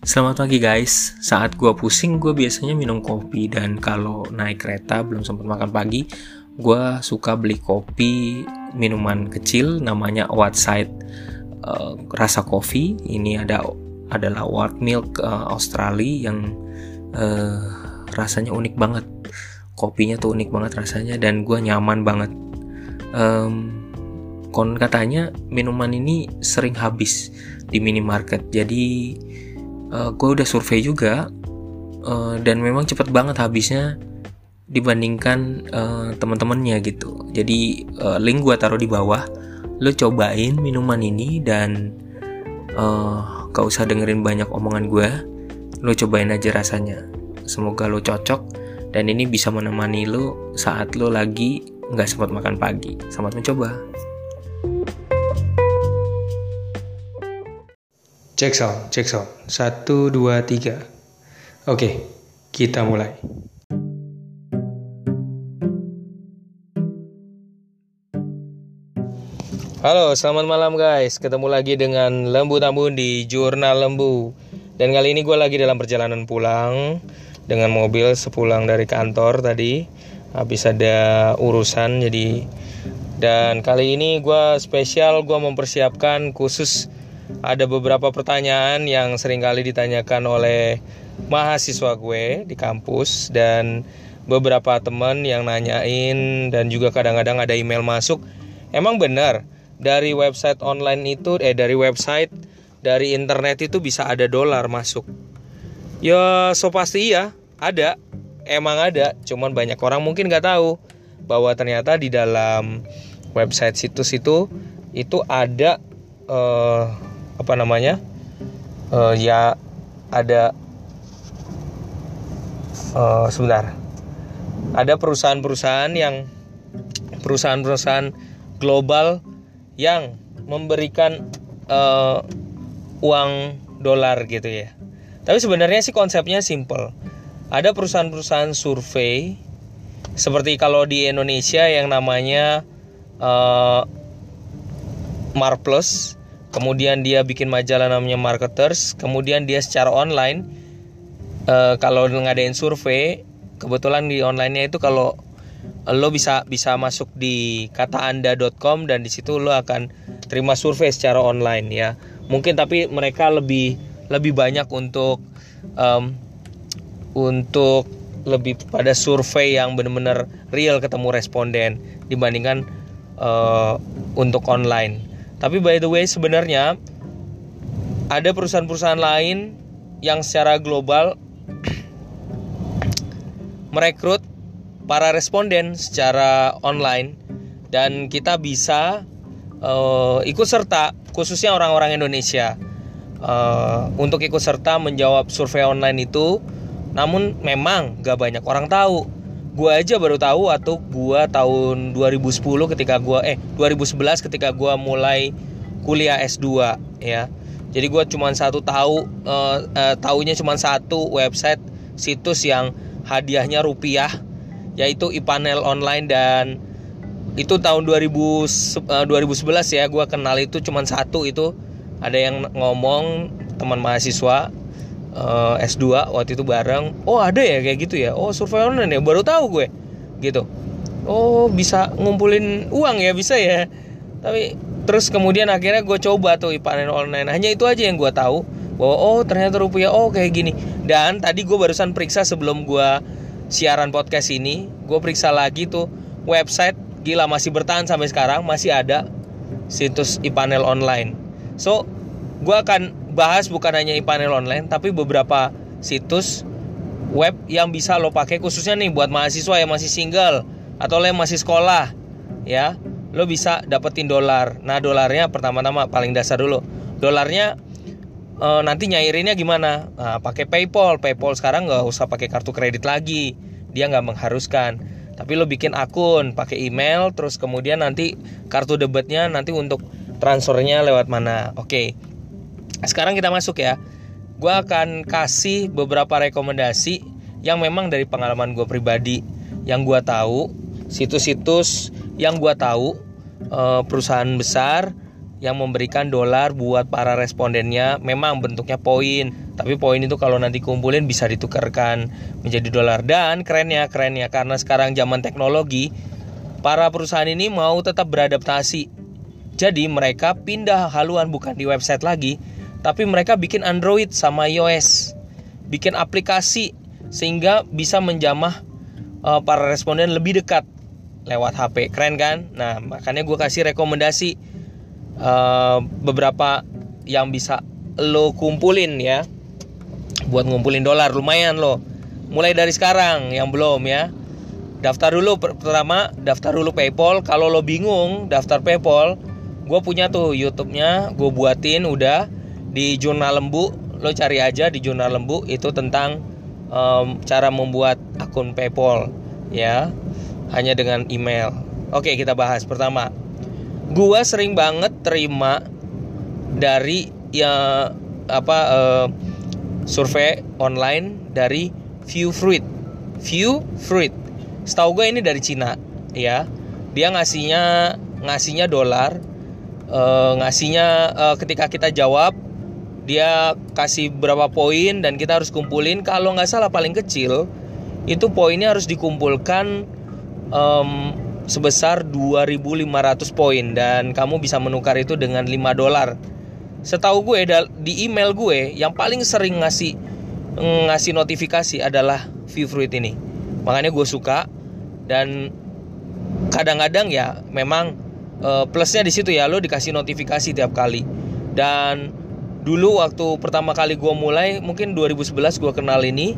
Selamat pagi guys, saat gue pusing gue biasanya minum kopi. Dan kalau naik kereta belum sempat makan pagi gue suka beli kopi minuman kecil namanya Whiteside uh, rasa kopi. Ini ada adalah white milk uh, Australia yang uh, rasanya unik banget. Kopinya tuh unik banget rasanya dan gue nyaman banget. Um, kon katanya minuman ini sering habis di minimarket. Jadi uh, gue udah survei juga uh, dan memang cepet banget habisnya dibandingkan uh, teman-temannya gitu. Jadi uh, link gue taruh di bawah. Lo cobain minuman ini dan uh, gak usah dengerin banyak omongan gue lo cobain aja rasanya. Semoga lo cocok dan ini bisa menemani lo saat lo lagi nggak sempat makan pagi. Selamat mencoba Cek sound, cek sound. Satu, dua, tiga. Oke, kita mulai. Halo, selamat malam guys. Ketemu lagi dengan Lembu Tambun di Jurnal Lembu. Dan kali ini gue lagi dalam perjalanan pulang dengan mobil sepulang dari kantor tadi. Habis ada urusan jadi dan kali ini gue spesial gue mempersiapkan khusus ada beberapa pertanyaan yang sering kali ditanyakan oleh mahasiswa gue di kampus dan beberapa teman yang nanyain dan juga kadang-kadang ada email masuk. Emang benar dari website online itu eh dari website dari internet itu bisa ada dolar masuk. Ya so pasti iya, ada. Emang ada, cuman banyak orang mungkin nggak tahu bahwa ternyata di dalam website situs itu itu ada uh, apa namanya uh, ya ada uh, sebentar. Ada perusahaan-perusahaan yang perusahaan-perusahaan global yang memberikan uh, uang dolar gitu ya. Tapi sebenarnya sih konsepnya simple. Ada perusahaan-perusahaan survei seperti kalau di Indonesia yang namanya uh, Marplus kemudian dia bikin majalah namanya marketers. Kemudian dia secara online uh, kalau ngadain survei kebetulan di onlinenya itu kalau lo bisa bisa masuk di kataanda.com dan di situ lo akan terima survei secara online ya. Mungkin tapi mereka lebih lebih banyak untuk um, untuk lebih pada survei yang benar-benar real ketemu responden dibandingkan uh, untuk online tapi by the way sebenarnya ada perusahaan-perusahaan lain yang secara global merekrut para responden secara online. Dan kita bisa uh, ikut serta khususnya orang-orang Indonesia uh, untuk ikut serta menjawab survei online itu. Namun memang gak banyak orang tahu gue aja baru tahu atau gue tahun 2010 ketika gue eh 2011 ketika gue mulai kuliah S2 ya. Jadi gue cuma satu tahu uh, uh, tahunya cuma satu website situs yang hadiahnya rupiah yaitu ipanel online dan itu tahun 2000 uh, 2011 ya gue kenal itu cuma satu itu. Ada yang ngomong teman mahasiswa uh, eh, S2 waktu itu bareng. Oh ada ya kayak gitu ya? Oh survei online ya? Baru tahu gue. Gitu. Oh bisa ngumpulin uang ya bisa ya? Tapi terus kemudian akhirnya gue coba tuh panen online. Hanya itu aja yang gue tahu. Bahwa oh ternyata rupiah oh kayak gini. Dan tadi gue barusan periksa sebelum gue siaran podcast ini gue periksa lagi tuh website gila masih bertahan sampai sekarang masih ada situs e-panel online. So gue akan bahas bukan hanya e-panel online tapi beberapa situs web yang bisa lo pakai khususnya nih buat mahasiswa yang masih single atau yang masih sekolah ya. Lo bisa dapetin dolar. Nah dolarnya pertama-tama paling dasar dulu. Dolarnya e, nanti nyairinnya gimana? Nah, pakai PayPal. PayPal sekarang nggak usah pakai kartu kredit lagi. Dia nggak mengharuskan. Tapi lo bikin akun pakai email terus kemudian nanti kartu debitnya nanti untuk transfernya lewat mana. Oke sekarang kita masuk ya. Gue akan kasih beberapa rekomendasi yang memang dari pengalaman gue pribadi. Yang gue tahu situs-situs yang gue tahu eh, perusahaan besar yang memberikan dolar buat para respondennya memang bentuknya poin. Tapi poin itu kalau nanti kumpulin bisa ditukarkan menjadi dolar. Dan kerennya kerennya karena sekarang zaman teknologi para perusahaan ini mau tetap beradaptasi. Jadi mereka pindah haluan bukan di website lagi tapi mereka bikin Android sama iOS. Bikin aplikasi sehingga bisa menjamah uh, para responden lebih dekat lewat HP keren kan? Nah makanya gue kasih rekomendasi uh, beberapa yang bisa lo kumpulin ya. Buat ngumpulin dolar lumayan loh. Mulai dari sekarang yang belum ya. Daftar dulu pertama daftar dulu PayPal. Kalau lo bingung daftar PayPal. Gue punya tuh YouTube-nya gue buatin udah di jurnal lembu lo cari aja di jurnal lembu itu tentang um, cara membuat akun PayPal ya hanya dengan email oke kita bahas pertama gue sering banget terima dari ya apa uh, survei online dari View Fruit. View Fruit. Setahu gue ini dari Cina, ya. Dia ngasihnya ngasihnya dolar, uh, ngasihnya uh, ketika kita jawab dia kasih berapa poin dan kita harus kumpulin. Kalau nggak salah paling kecil itu poinnya harus dikumpulkan um, sebesar 2.500 poin. Dan kamu bisa menukar itu dengan 5 dolar. Setahu gue di email gue yang paling sering ngasih ngasih notifikasi adalah view fruit ini. Makanya gue suka. Dan kadang-kadang ya memang uh, plusnya di situ ya lo dikasih notifikasi tiap kali. Dan dulu waktu pertama kali gue mulai mungkin 2011 gue kenal ini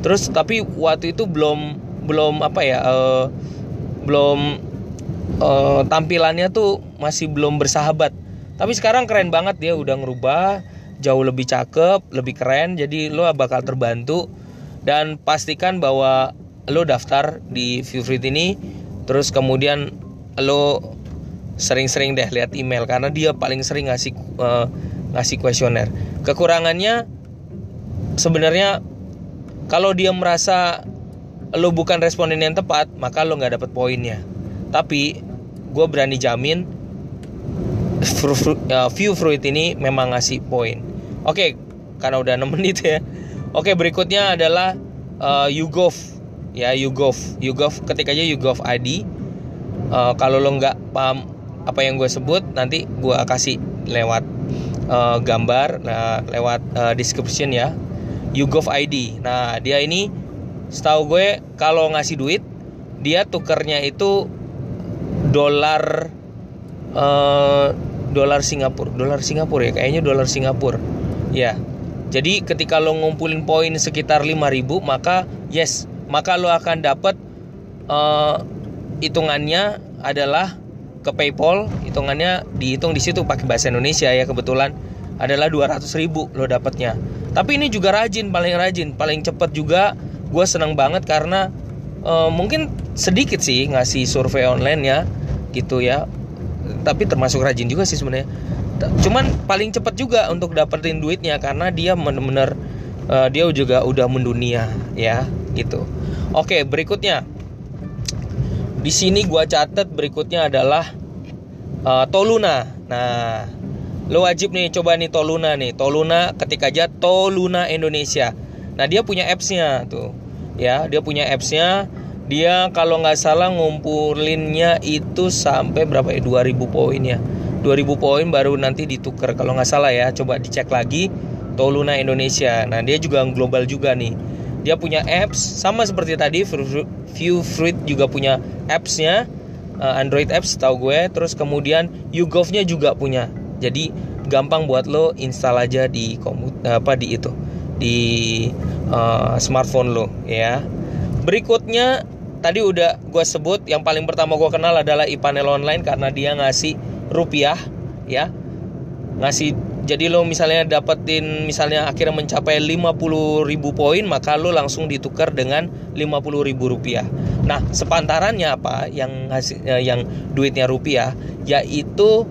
terus tapi waktu itu belum belum apa ya uh, belum uh, tampilannya tuh masih belum bersahabat tapi sekarang keren banget dia udah ngerubah jauh lebih cakep, lebih keren. Jadi lo bakal terbantu dan pastikan bahwa lo daftar di Viewfruit ini terus kemudian lo sering-sering deh lihat email karena dia paling sering ngasih uh, ngasih kuesioner. Kekurangannya sebenarnya kalau dia merasa lo bukan responden yang tepat, maka lo nggak dapet poinnya. Tapi gue berani jamin uh, view fruit ini memang ngasih poin. Oke, karena udah 6 menit ya. Oke, berikutnya adalah uh, YouGov. Ya, YouGov. YouGov ketik aja YouGov ID. Uh, kalau lo nggak paham apa yang gue sebut, nanti gue kasih lewat uh, gambar, nah, lewat uh, description ya. YouGov ID. Nah, dia ini setahu gue kalau ngasih duit, dia tukernya itu dolar uh, dolar Singapura dolar Singapura ya kayaknya dolar Singapura ya jadi ketika lo ngumpulin poin sekitar 5000 maka yes maka lo akan dapat uh, hitungannya adalah ke PayPal hitungannya dihitung di situ pakai bahasa Indonesia ya kebetulan. Adalah 200 ribu lo dapatnya. Tapi ini juga rajin paling rajin. Paling cepat juga gue senang banget karena uh, mungkin sedikit sih ngasih survei online ya gitu ya. Tapi termasuk rajin juga sih sebenarnya. Cuman paling cepat juga untuk dapetin duitnya karena dia benar-benar uh, dia juga udah mendunia ya gitu. Oke berikutnya di sini gua catat berikutnya adalah uh, Toluna. Nah lo wajib nih coba nih Toluna nih. Toluna ketik aja Toluna Indonesia. Nah dia punya appsnya tuh. Ya dia punya appsnya. Dia kalau nggak salah ngumpulinnya itu sampai berapa ya? 2000 poin ya. 2000 poin baru nanti ditukar kalau nggak salah ya coba dicek lagi Toluna Indonesia. Nah dia juga global juga nih dia punya apps sama seperti tadi View Fruit juga punya appsnya uh, Android apps tahu gue. Terus kemudian YouGov-nya juga punya. Jadi gampang buat lo install aja di komut apa di itu di uh, smartphone lo ya. Berikutnya tadi udah gue sebut yang paling pertama gue kenal adalah e-panel online karena dia ngasih rupiah ya. Ngasih jadi lo misalnya dapetin misalnya akhirnya mencapai 50 ribu poin maka lo langsung ditukar dengan 50 ribu rupiah. Nah sepantarannya apa? Yang ngasih eh, yang duitnya rupiah yaitu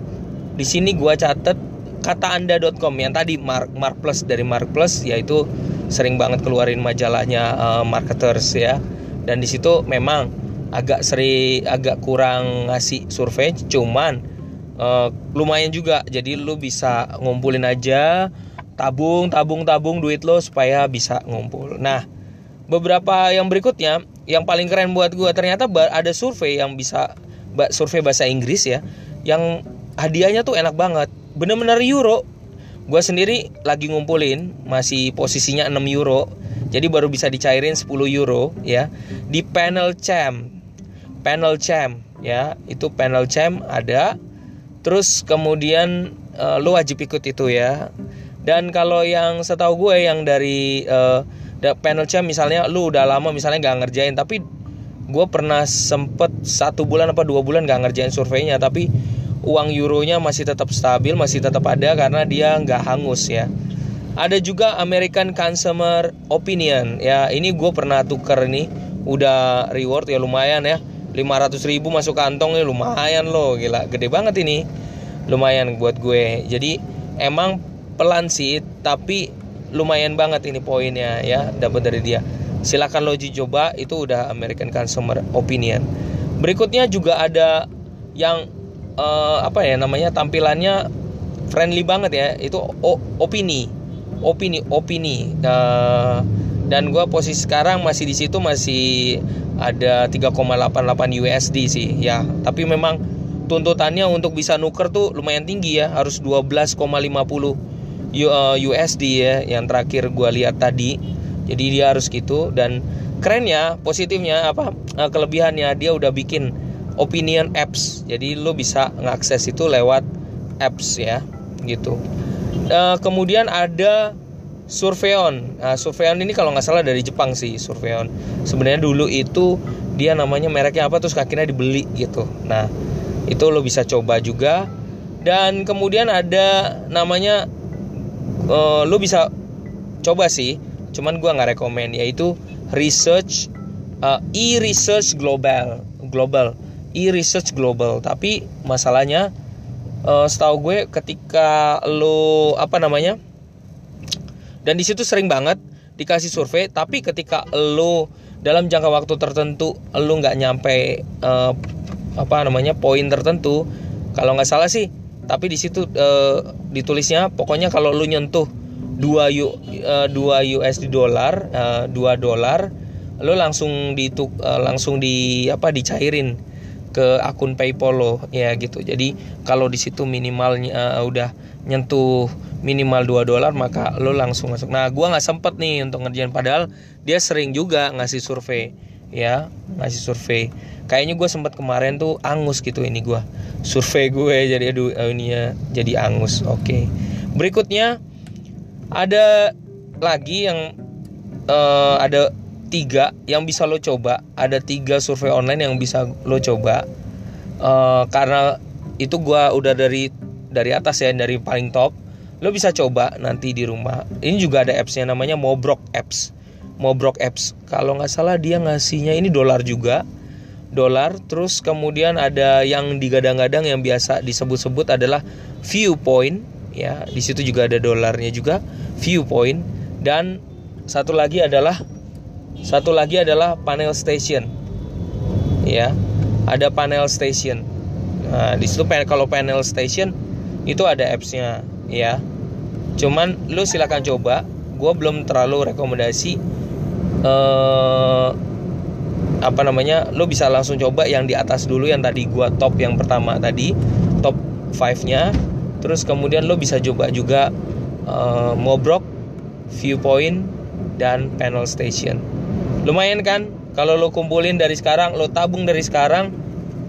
di sini gue catet kata anda.com yang tadi Mark Mark Plus dari Mark Plus yaitu sering banget keluarin majalahnya uh, marketers ya. Dan di situ memang agak seri agak kurang ngasih survei cuman uh, lumayan juga. Jadi lu bisa ngumpulin aja tabung tabung tabung duit lo supaya bisa ngumpul. Nah beberapa yang berikutnya yang paling keren buat gue ternyata ada survei yang bisa survei bahasa Inggris ya yang hadiahnya tuh enak banget. Bener-bener euro. Gue sendiri lagi ngumpulin masih posisinya 6 euro. Jadi baru bisa dicairin 10 euro ya di panel champ panel champ ya. Itu panel champ ada terus kemudian uh, lu wajib ikut itu ya. Dan kalau yang setahu gue yang dari uh, panel champ misalnya lu udah lama misalnya nggak ngerjain tapi gue pernah sempet satu bulan apa dua bulan nggak ngerjain surveinya tapi uang euronya masih tetap stabil masih tetap ada karena dia nggak hangus ya. Ada juga American Consumer Opinion. Ya ini gue pernah tuker nih. Udah reward ya lumayan ya 500 ribu masuk kantong nih lumayan loh gila. Gede banget ini. Lumayan buat gue. Jadi emang pelan sih tapi lumayan banget ini poinnya ya dapat dari dia. Silakan lo coba itu udah American Consumer Opinion. Berikutnya juga ada yang uh, apa ya namanya tampilannya friendly banget ya. Itu opini. Opini opini. Uh, dan gue posisi sekarang masih di situ masih ada 3,88 USD sih ya. Tapi memang tuntutannya untuk bisa nuker tuh lumayan tinggi ya harus 12,50 USD eh, ya yang terakhir gue lihat tadi. Jadi dia harus gitu dan kerennya positifnya apa kelebihannya dia udah bikin opinion apps. Jadi lo bisa ngakses itu lewat apps ya gitu. Uh, kemudian ada Surveon. Nah, Surveon ini kalau nggak salah dari Jepang sih Surveon. Sebenarnya dulu itu dia namanya mereknya apa terus kakinya dibeli gitu. Nah itu lo bisa coba juga. Dan kemudian ada namanya uh, lo bisa coba sih. Cuman gua nggak rekomend yaitu research uh, e-research global. Global. E-research global. Tapi masalahnya uh, setahu gue ketika lo apa namanya dan di situ sering banget dikasih survei tapi ketika lo dalam jangka waktu tertentu lo nggak nyampe uh, apa namanya poin tertentu kalau nggak salah sih tapi di situ uh, ditulisnya pokoknya kalau lo nyentuh 2 U, uh, 2 USD dolar uh, 2 dolar lo langsung di uh, langsung di apa dicairin ke akun PayPal lo ya gitu. Jadi kalau di situ minimalnya uh, udah nyentuh minimal 2 dolar maka lo langsung masuk. Nah, gua nggak sempet nih untuk ngerjain padahal dia sering juga ngasih survei ya, ngasih survei. Kayaknya gue sempet kemarin tuh angus gitu ini gue survei gue jadi aduh eh, ini ya jadi angus. Oke. Okay. Berikutnya ada lagi yang uh, ada tiga yang bisa lo coba. Ada tiga survei online yang bisa lo coba. Uh, karena itu gue udah dari dari atas ya dari paling top. Lo bisa coba nanti di rumah. Ini juga ada appsnya namanya Mobrok Apps. Mobrok Apps. Kalau nggak salah dia ngasihnya ini dolar juga. Dolar terus kemudian ada yang digadang-gadang yang biasa disebut-sebut adalah viewpoint. Ya di situ juga ada dolarnya juga. Viewpoint. Dan satu lagi adalah satu lagi adalah panel station. Ya, ada panel station. Nah, di situ kalau panel station itu ada apps-nya, ya. Cuman lu silakan coba. Gue belum terlalu rekomendasi. Uh, apa namanya? Lu bisa langsung coba yang di atas dulu yang tadi gua top yang pertama tadi, top 5-nya. Terus kemudian lo bisa coba juga uh, Mobrok, Viewpoint, dan Panel Station lumayan kan? Kalau lo kumpulin dari sekarang lo tabung dari sekarang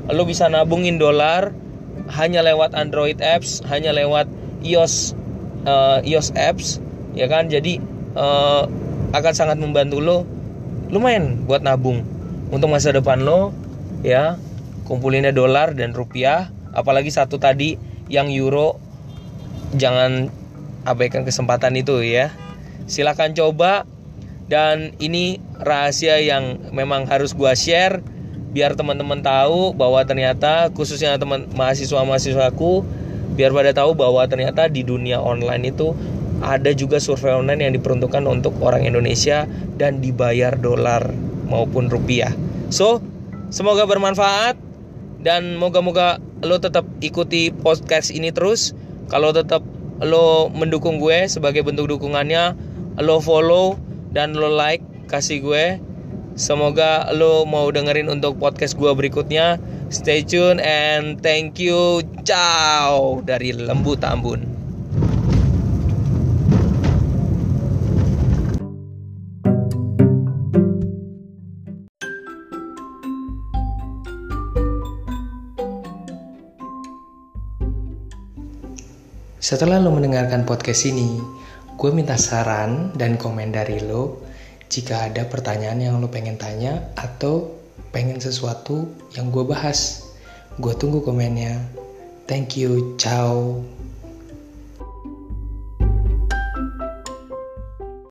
lo bisa nabungin dolar hanya lewat Android apps hanya lewat iOS uh, iOS apps ya kan? Jadi uh, akan sangat membantu lo. Lumayan buat nabung. Untuk masa depan lo ya kumpulinnya dolar dan rupiah apalagi satu tadi yang euro jangan abaikan kesempatan itu ya. Silahkan coba dan ini rahasia yang memang harus gua share biar teman-teman tahu bahwa ternyata khususnya teman mahasiswa mahasiswaku biar pada tahu bahwa ternyata di dunia online itu ada juga survei online yang diperuntukkan untuk orang Indonesia dan dibayar dolar maupun rupiah. So, semoga bermanfaat dan moga-moga lo tetap ikuti podcast ini terus. Kalau tetap lo mendukung gue sebagai bentuk dukungannya lo follow dan lo like kasih gue. Semoga lo mau dengerin untuk podcast gue berikutnya. Stay tune and thank you. Ciao dari Lembu Tambun Setelah lo mendengarkan podcast ini, gue minta saran dan komen dari lo jika ada pertanyaan yang lo pengen tanya atau pengen sesuatu yang gue bahas. Gue tunggu komennya. Thank you, ciao.